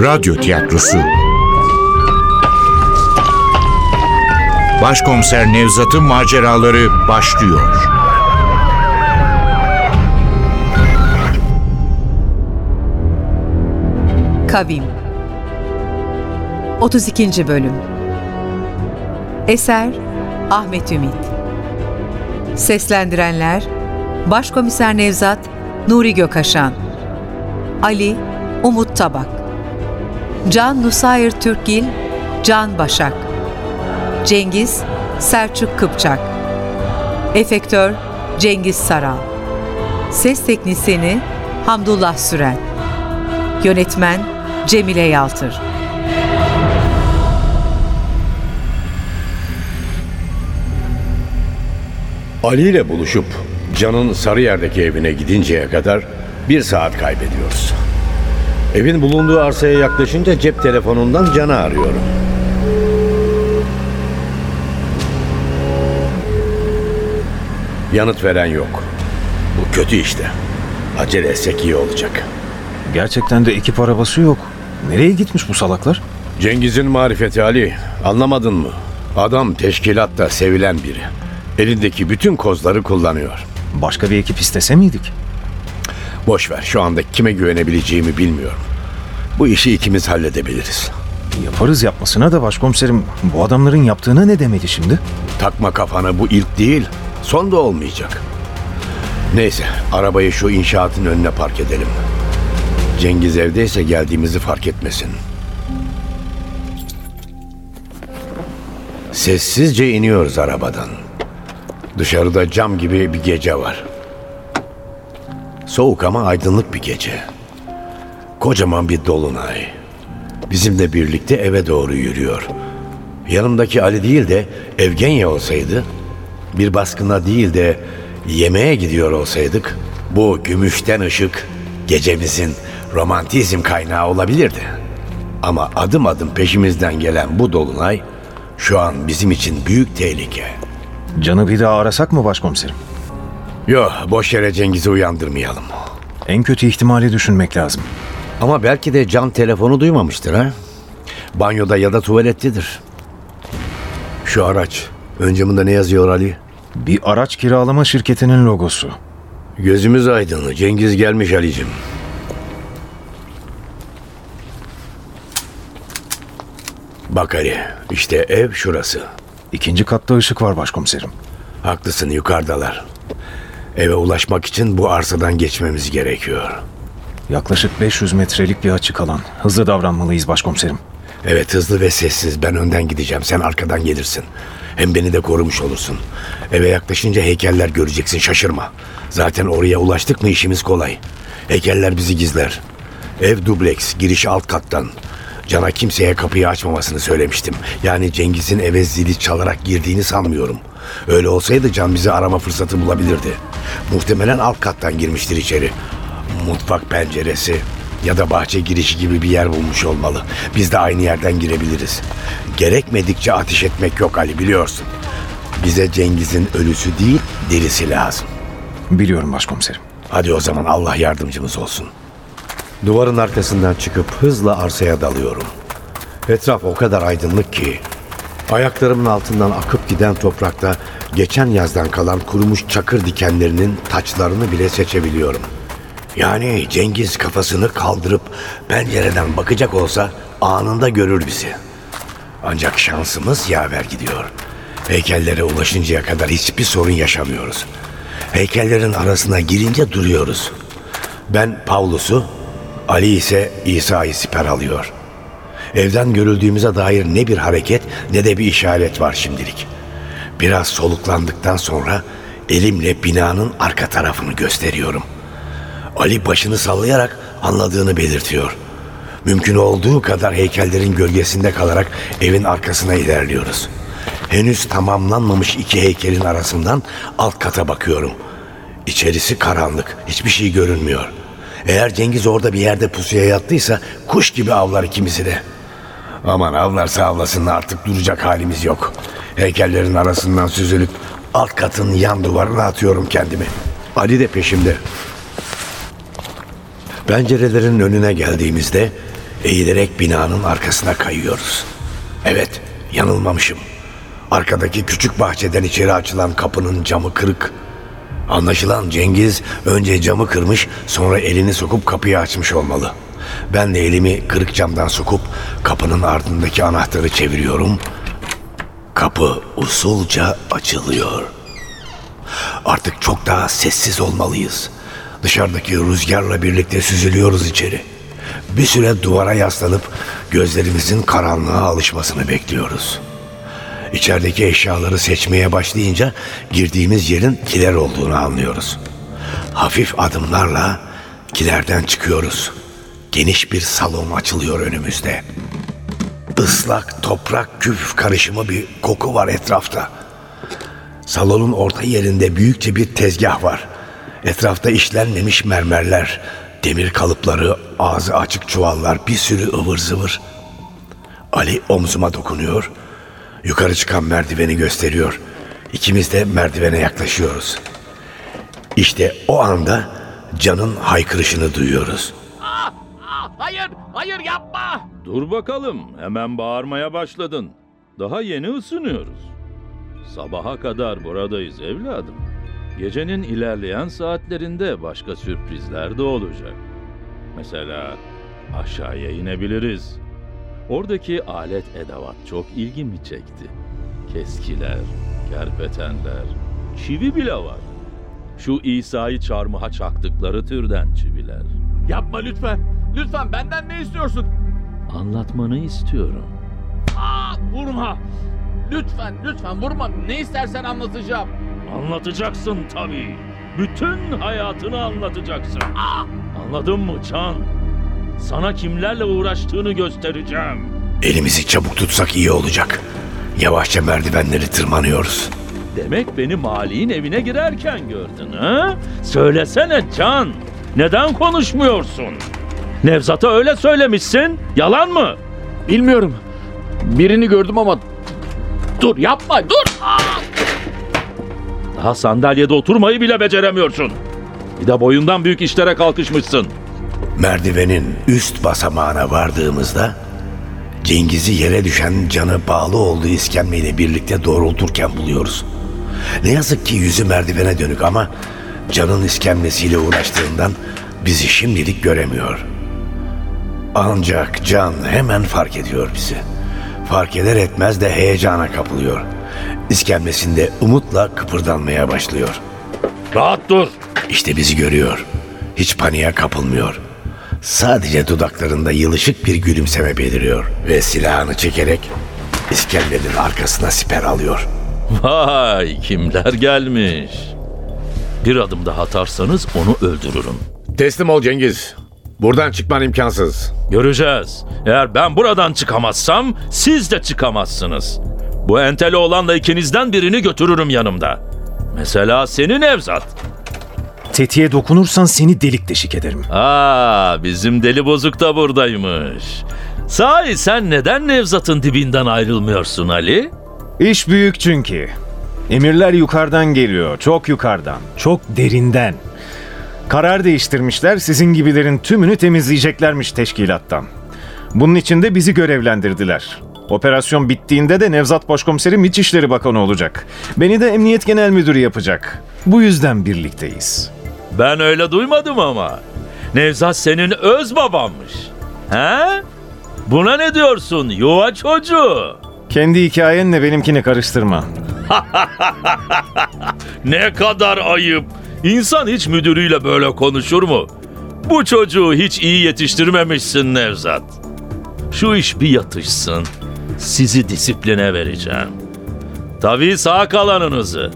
Radyo Tiyatrosu. Başkomiser Nevzat'ın maceraları başlıyor. Kavim. 32. Bölüm. Eser Ahmet Ümit. Seslendirenler Başkomiser Nevzat Nuri Gökaşan Ali Umut Tabak Can Nusayır Türkgil Can Başak. Cengiz Selçuk Kıpçak. Efektör Cengiz Saral. Ses Teknisini Hamdullah Süren Yönetmen Cemile Yaltır. Ali ile buluşup Can'ın Sarıyer'deki evine gidinceye kadar bir saat kaybediyoruz. Evin bulunduğu arsaya yaklaşınca cep telefonundan Can'ı arıyorum. Yanıt veren yok. Bu kötü işte. Acele etsek iyi olacak. Gerçekten de ekip arabası yok. Nereye gitmiş bu salaklar? Cengiz'in marifeti Ali. Anlamadın mı? Adam teşkilatta sevilen biri. Elindeki bütün kozları kullanıyor. Başka bir ekip istese miydik? Boş ver şu anda kime güvenebileceğimi bilmiyorum. Bu işi ikimiz halledebiliriz. Yaparız yapmasına da başkomiserim. Bu adamların yaptığına ne demeli şimdi? Takma kafana bu ilk değil, son da olmayacak. Neyse, arabayı şu inşaatın önüne park edelim. Cengiz evdeyse geldiğimizi fark etmesin. Sessizce iniyoruz arabadan. Dışarıda cam gibi bir gece var. Soğuk ama aydınlık bir gece. Kocaman bir dolunay. Bizimle birlikte eve doğru yürüyor. Yanımdaki Ali değil de Evgenya olsaydı, bir baskına değil de yemeğe gidiyor olsaydık, bu gümüşten ışık gecemizin romantizm kaynağı olabilirdi. Ama adım adım peşimizden gelen bu dolunay şu an bizim için büyük tehlike. Can'ı bir daha arasak mı başkomiserim? Yok, boş yere Cengiz'i uyandırmayalım. En kötü ihtimali düşünmek lazım. Ama belki de Can telefonu duymamıştır ha. Banyoda ya da tuvalettedir. Şu araç. Ön camında ne yazıyor Ali? Bir araç kiralama şirketinin logosu. Gözümüz aydın. Cengiz gelmiş Ali'cim. Bak Ali, işte ev şurası. İkinci katta ışık var başkomiserim. Haklısın yukarıdalar. Eve ulaşmak için bu arsadan geçmemiz gerekiyor. Yaklaşık 500 metrelik bir açık alan. Hızlı davranmalıyız başkomiserim. Evet hızlı ve sessiz. Ben önden gideceğim. Sen arkadan gelirsin. Hem beni de korumuş olursun. Eve yaklaşınca heykeller göreceksin. Şaşırma. Zaten oraya ulaştık mı işimiz kolay. Heykeller bizi gizler. Ev dubleks. Giriş alt kattan. Can'a kimseye kapıyı açmamasını söylemiştim. Yani Cengiz'in eve zili çalarak girdiğini sanmıyorum. Öyle olsaydı Can bizi arama fırsatı bulabilirdi. Muhtemelen alt kattan girmiştir içeri. Mutfak penceresi ya da bahçe girişi gibi bir yer bulmuş olmalı. Biz de aynı yerden girebiliriz. Gerekmedikçe ateş etmek yok Ali biliyorsun. Bize Cengiz'in ölüsü değil dirisi lazım. Biliyorum başkomiserim. Hadi o zaman Allah yardımcımız olsun. Duvarın arkasından çıkıp hızla arsaya dalıyorum. Etraf o kadar aydınlık ki ayaklarımın altından akıp giden toprakta geçen yazdan kalan kurumuş çakır dikenlerinin taçlarını bile seçebiliyorum. Yani Cengiz kafasını kaldırıp pencereden bakacak olsa anında görür bizi. Ancak şansımız yaver gidiyor. Heykellere ulaşıncaya kadar hiçbir sorun yaşamıyoruz. Heykellerin arasına girince duruyoruz. Ben Pavlus'u, Ali ise İsa'yı siper alıyor. Evden görüldüğümüze dair ne bir hareket ne de bir işaret var şimdilik. Biraz soluklandıktan sonra elimle binanın arka tarafını gösteriyorum. Ali başını sallayarak anladığını belirtiyor. Mümkün olduğu kadar heykellerin gölgesinde kalarak evin arkasına ilerliyoruz. Henüz tamamlanmamış iki heykelin arasından alt kata bakıyorum. İçerisi karanlık, hiçbir şey görünmüyor. Eğer Cengiz orada bir yerde pusuya yattıysa kuş gibi avlar ikimizi de. Aman avlarsa avlasın artık duracak halimiz yok. Heykellerin arasından süzülüp alt katın yan duvarına atıyorum kendimi. Ali de peşimde. Pencerelerin önüne geldiğimizde Eğilerek binanın arkasına kayıyoruz. Evet, yanılmamışım. Arkadaki küçük bahçeden içeri açılan kapının camı kırık. Anlaşılan Cengiz önce camı kırmış sonra elini sokup kapıyı açmış olmalı. Ben de elimi kırık camdan sokup kapının ardındaki anahtarı çeviriyorum. Kapı usulca açılıyor. Artık çok daha sessiz olmalıyız. Dışarıdaki rüzgarla birlikte süzülüyoruz içeri. Bir süre duvara yaslanıp gözlerimizin karanlığa alışmasını bekliyoruz. İçerideki eşyaları seçmeye başlayınca girdiğimiz yerin kiler olduğunu anlıyoruz. Hafif adımlarla kilerden çıkıyoruz. Geniş bir salon açılıyor önümüzde. Islak toprak küf karışımı bir koku var etrafta. Salonun orta yerinde büyükçe bir tezgah var. Etrafta işlenmemiş mermerler, demir kalıpları, ağzı açık çuvallar, bir sürü ıvır zıvır. Ali omzuma dokunuyor. Yukarı çıkan merdiveni gösteriyor. İkimiz de merdivene yaklaşıyoruz. İşte o anda Can'ın haykırışını duyuyoruz. Hayır, hayır yapma. Dur bakalım, hemen bağırmaya başladın. Daha yeni ısınıyoruz. Sabaha kadar buradayız evladım. Gecenin ilerleyen saatlerinde başka sürprizler de olacak. Mesela aşağıya inebiliriz. Oradaki alet edevat çok ilgimi çekti. Keskiler, kerpetenler, çivi bile var. Şu İsa'yı çarmıha çaktıkları türden çiviler. Yapma lütfen. Lütfen benden ne istiyorsun? Anlatmanı istiyorum. Aa, vurma. Lütfen, lütfen vurma. Ne istersen anlatacağım. Anlatacaksın tabii. Bütün hayatını anlatacaksın. Anladın mı Can? Sana kimlerle uğraştığını göstereceğim. Elimizi çabuk tutsak iyi olacak. Yavaşça merdivenleri tırmanıyoruz. Demek beni Mali'nin evine girerken gördün ha? Söylesene Can. Neden konuşmuyorsun? Nevzat'a öyle söylemişsin. Yalan mı? Bilmiyorum. Birini gördüm ama... Dur yapma, dur. Aa! Daha sandalyede oturmayı bile beceremiyorsun. Bir de boyundan büyük işlere kalkışmışsın. Merdivenin üst basamağına vardığımızda Cengiz'i yere düşen canı bağlı olduğu iskemleyle birlikte doğrulturken buluyoruz. Ne yazık ki yüzü merdivene dönük ama canın iskemlesiyle uğraştığından bizi şimdilik göremiyor. Ancak can hemen fark ediyor bizi. Fark eder etmez de heyecana kapılıyor. İskemlesinde umutla kıpırdanmaya başlıyor. Rahat dur. İşte bizi görüyor. Hiç paniğe kapılmıyor. Sadece dudaklarında yılışık bir gülümseme beliriyor ve silahını çekerek iskemlenin arkasına siper alıyor. Vay kimler gelmiş. Bir adım daha atarsanız onu öldürürüm. Teslim ol Cengiz. Buradan çıkman imkansız. Göreceğiz. Eğer ben buradan çıkamazsam siz de çıkamazsınız. Bu enteli olanla ikinizden birini götürürüm yanımda. Mesela senin Nevzat. Tetiğe dokunursan seni delik deşik ederim. Aa, bizim deli bozuk da buradaymış. Sahi sen neden Nevzat'ın dibinden ayrılmıyorsun Ali? İş büyük çünkü. Emirler yukarıdan geliyor, çok yukarıdan, çok derinden. Karar değiştirmişler, sizin gibilerin tümünü temizleyeceklermiş teşkilattan. Bunun için de bizi görevlendirdiler. Operasyon bittiğinde de Nevzat Başkomiserim İçişleri Bakanı olacak. Beni de Emniyet Genel Müdürü yapacak. Bu yüzden birlikteyiz. Ben öyle duymadım ama. Nevzat senin öz babanmış. He? Buna ne diyorsun yuva çocuğu? Kendi hikayenle benimkini karıştırma. Ne kadar ayıp. İnsan hiç müdürüyle böyle konuşur mu? Bu çocuğu hiç iyi yetiştirmemişsin Nevzat. Şu iş bir yatışsın. Sizi disipline vereceğim. Tabii sağ kalanınızı.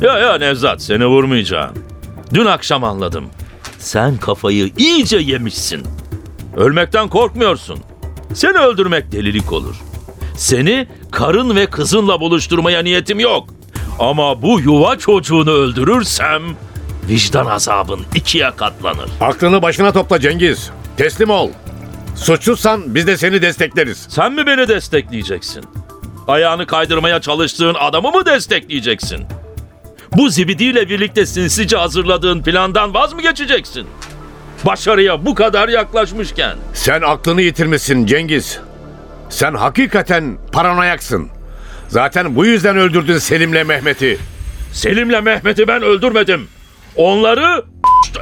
Ya ya Nevzat seni vurmayacağım. Dün akşam anladım. Sen kafayı iyice yemişsin. Ölmekten korkmuyorsun. Seni öldürmek delilik olur. Seni karın ve kızınla buluşturmaya niyetim yok. Ama bu yuva çocuğunu öldürürsem vicdan azabın ikiye katlanır. Aklını başına topla Cengiz. Teslim ol. Suçsuzsan biz de seni destekleriz. Sen mi beni destekleyeceksin? Ayağını kaydırmaya çalıştığın adamı mı destekleyeceksin? Bu zibidiyle birlikte sinsice hazırladığın plandan vaz mı geçeceksin? Başarıya bu kadar yaklaşmışken. Sen aklını yitirmişsin Cengiz. Sen hakikaten paranoyaksın. Zaten bu yüzden öldürdün Selim'le Mehmet'i. Selim'le Mehmet'i ben öldürmedim. Onları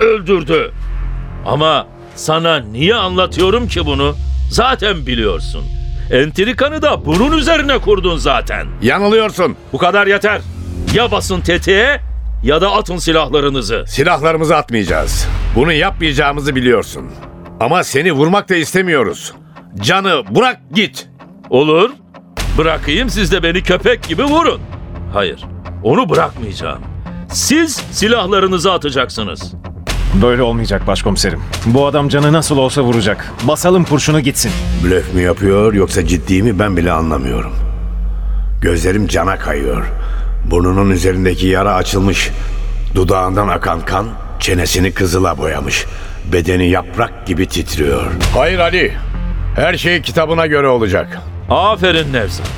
öldürdü. Ama sana niye anlatıyorum ki bunu? Zaten biliyorsun. Entrikanı da bunun üzerine kurdun zaten. Yanılıyorsun. Bu kadar yeter. Ya basın tetiğe ya da atın silahlarınızı. Silahlarımızı atmayacağız. Bunu yapmayacağımızı biliyorsun. Ama seni vurmak da istemiyoruz. Canı bırak git. Olur. Bırakayım siz de beni köpek gibi vurun. Hayır. Onu bırakmayacağım. Siz silahlarınızı atacaksınız. Böyle olmayacak başkomiserim. Bu adam canı nasıl olsa vuracak. Basalım kurşunu gitsin. Blöf mü yapıyor yoksa ciddi mi ben bile anlamıyorum. Gözlerim cana kayıyor. Burnunun üzerindeki yara açılmış. Dudağından akan kan çenesini kızıla boyamış. Bedeni yaprak gibi titriyor. Hayır Ali. Her şey kitabına göre olacak. Aferin Nevzat.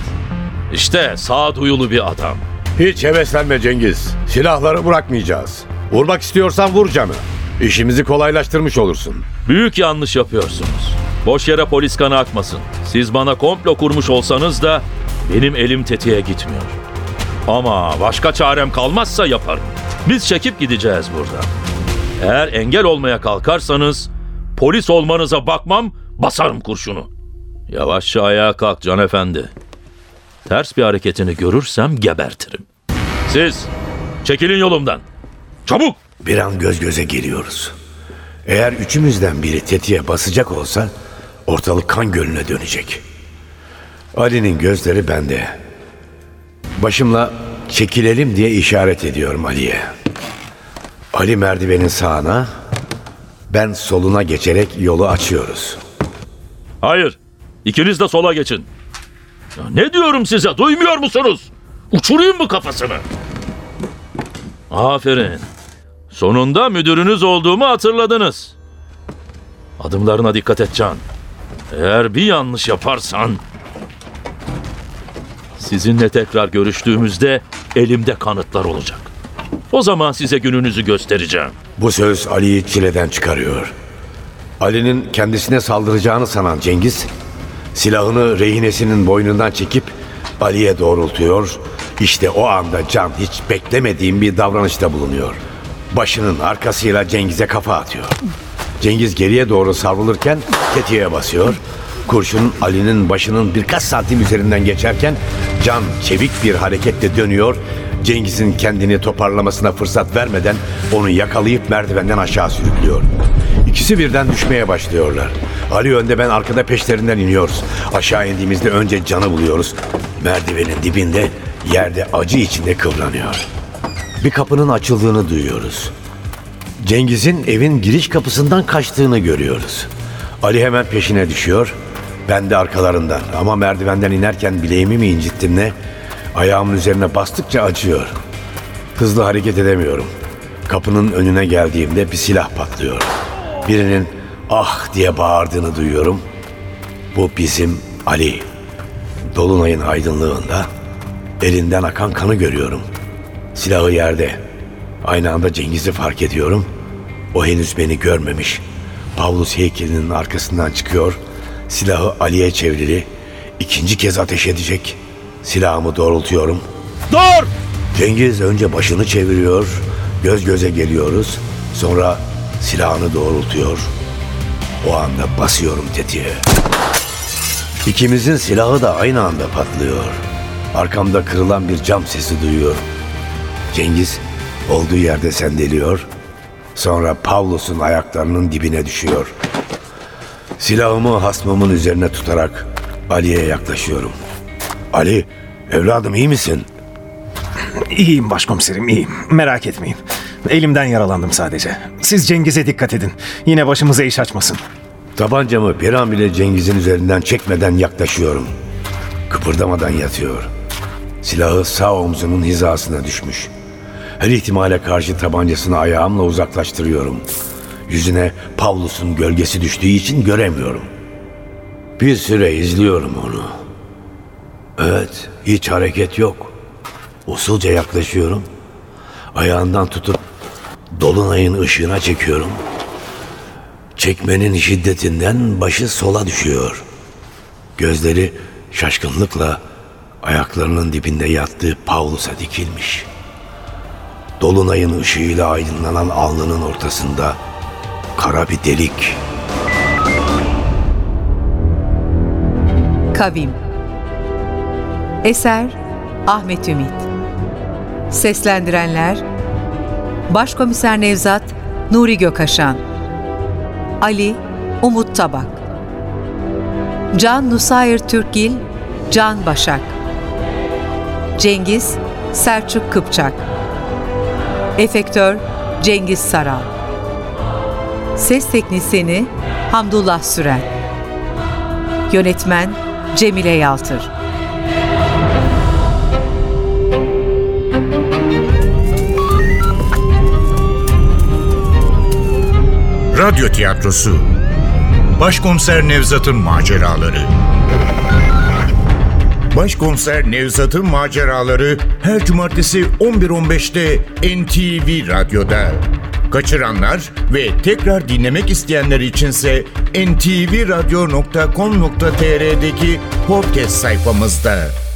İşte sağduyulu bir adam. Hiç heveslenme Cengiz. Silahları bırakmayacağız. Vurmak istiyorsan vur canı. İşimizi kolaylaştırmış olursun. Büyük yanlış yapıyorsunuz. Boş yere polis kanı akmasın. Siz bana komplo kurmuş olsanız da benim elim tetiğe gitmiyor. Ama başka çarem kalmazsa yaparım. Biz çekip gideceğiz buradan. Eğer engel olmaya kalkarsanız polis olmanıza bakmam, basarım kurşunu. Yavaşça ayağa kalk Can Efendi. Ters bir hareketini görürsem gebertirim. Siz çekilin yolumdan. Çabuk! Bir an göz göze geliyoruz. Eğer üçümüzden biri tetiğe basacak olsa ortalık kan gölüne dönecek. Ali'nin gözleri bende. Başımla çekilelim diye işaret ediyorum Ali'ye. Ali merdivenin sağına, ben soluna geçerek yolu açıyoruz. Hayır. İkiniz de sola geçin. Ya ne diyorum size? Duymuyor musunuz? Uçurayım mı kafasını? Aferin. Sonunda müdürünüz olduğumu hatırladınız. Adımlarına dikkat et Can. Eğer bir yanlış yaparsan... Sizinle tekrar görüştüğümüzde elimde kanıtlar olacak. O zaman size gününüzü göstereceğim. Bu söz Ali'yi çileden çıkarıyor. Ali'nin kendisine saldıracağını sanan Cengiz, silahını rehinesinin boynundan çekip Ali'ye doğrultuyor. İşte o anda Can hiç beklemediğim bir davranışta bulunuyor. Başının arkasıyla Cengiz'e kafa atıyor. Cengiz geriye doğru savrulurken tetiğe basıyor. Kurşun Ali'nin başının birkaç santim üzerinden geçerken Can çevik bir hareketle dönüyor. Cengiz'in kendini toparlamasına fırsat vermeden onu yakalayıp merdivenden aşağı sürüklüyor. İkisi birden düşmeye başlıyorlar. Ali önde ben arkada peşlerinden iniyoruz. Aşağı indiğimizde önce Can'ı buluyoruz. Merdivenin dibinde yerde acı içinde kıvranıyor. Bir kapının açıldığını duyuyoruz. Cengiz'in evin giriş kapısından kaçtığını görüyoruz. Ali hemen peşine düşüyor. Ben de arkalarından ama merdivenden inerken bileğimi mi incittim ne? Ayağımın üzerine bastıkça acıyor. Hızlı hareket edemiyorum. Kapının önüne geldiğimde bir silah patlıyor. Birinin ah diye bağırdığını duyuyorum. Bu bizim Ali. Dolunayın aydınlığında elinden akan kanı görüyorum. Silahı yerde. Aynı anda Cengiz'i fark ediyorum. O henüz beni görmemiş. Pavlus heykelinin arkasından çıkıyor. Silahı Ali'ye çevrili. İkinci kez ateş edecek. Silahımı doğrultuyorum. Dur! Cengiz önce başını çeviriyor. Göz göze geliyoruz. Sonra silahını doğrultuyor. O anda basıyorum tetiğe. İkimizin silahı da aynı anda patlıyor. Arkamda kırılan bir cam sesi duyuyorum. Cengiz olduğu yerde sendeliyor. Sonra Pavlus'un ayaklarının dibine düşüyor. Silahımı hasmımın üzerine tutarak Ali'ye yaklaşıyorum. Ali, evladım iyi misin? İyiyim başkomiserim iyiyim. Merak etmeyin. Elimden yaralandım sadece. Siz Cengiz'e dikkat edin. Yine başımıza iş açmasın. Tabancamı bir an bile Cengiz'in üzerinden çekmeden yaklaşıyorum. Kıpırdamadan yatıyor. Silahı sağ omzunun hizasına düşmüş. Her ihtimale karşı tabancasını ayağımla uzaklaştırıyorum. Yüzüne Pavlus'un gölgesi düştüğü için göremiyorum. Bir süre izliyorum onu. Evet, hiç hareket yok. Usulca yaklaşıyorum. Ayağından tutup dolunayın ışığına çekiyorum. Çekmenin şiddetinden başı sola düşüyor. Gözleri şaşkınlıkla ayaklarının dibinde yattığı Paulus'a dikilmiş. Dolunayın ışığıyla aydınlanan alnının ortasında kara bir delik. Kavim Eser Ahmet Ümit Seslendirenler Başkomiser Nevzat Nuri Gökaşan Ali Umut Tabak. Can Nusayır Türkgil Can Başak. Cengiz Selçuk Kıpçak. Efektör Cengiz Saral. Ses Teknisini Hamdullah Süren. Yönetmen Cemile Yaltır Radyo tiyatrosu Başkomiser Nevzat'ın maceraları Başkomiser Nevzat'ın maceraları her cumartesi 11.15'te NTV Radyo'da. Kaçıranlar ve tekrar dinlemek isteyenler içinse ntvradio.com.tr'deki podcast sayfamızda.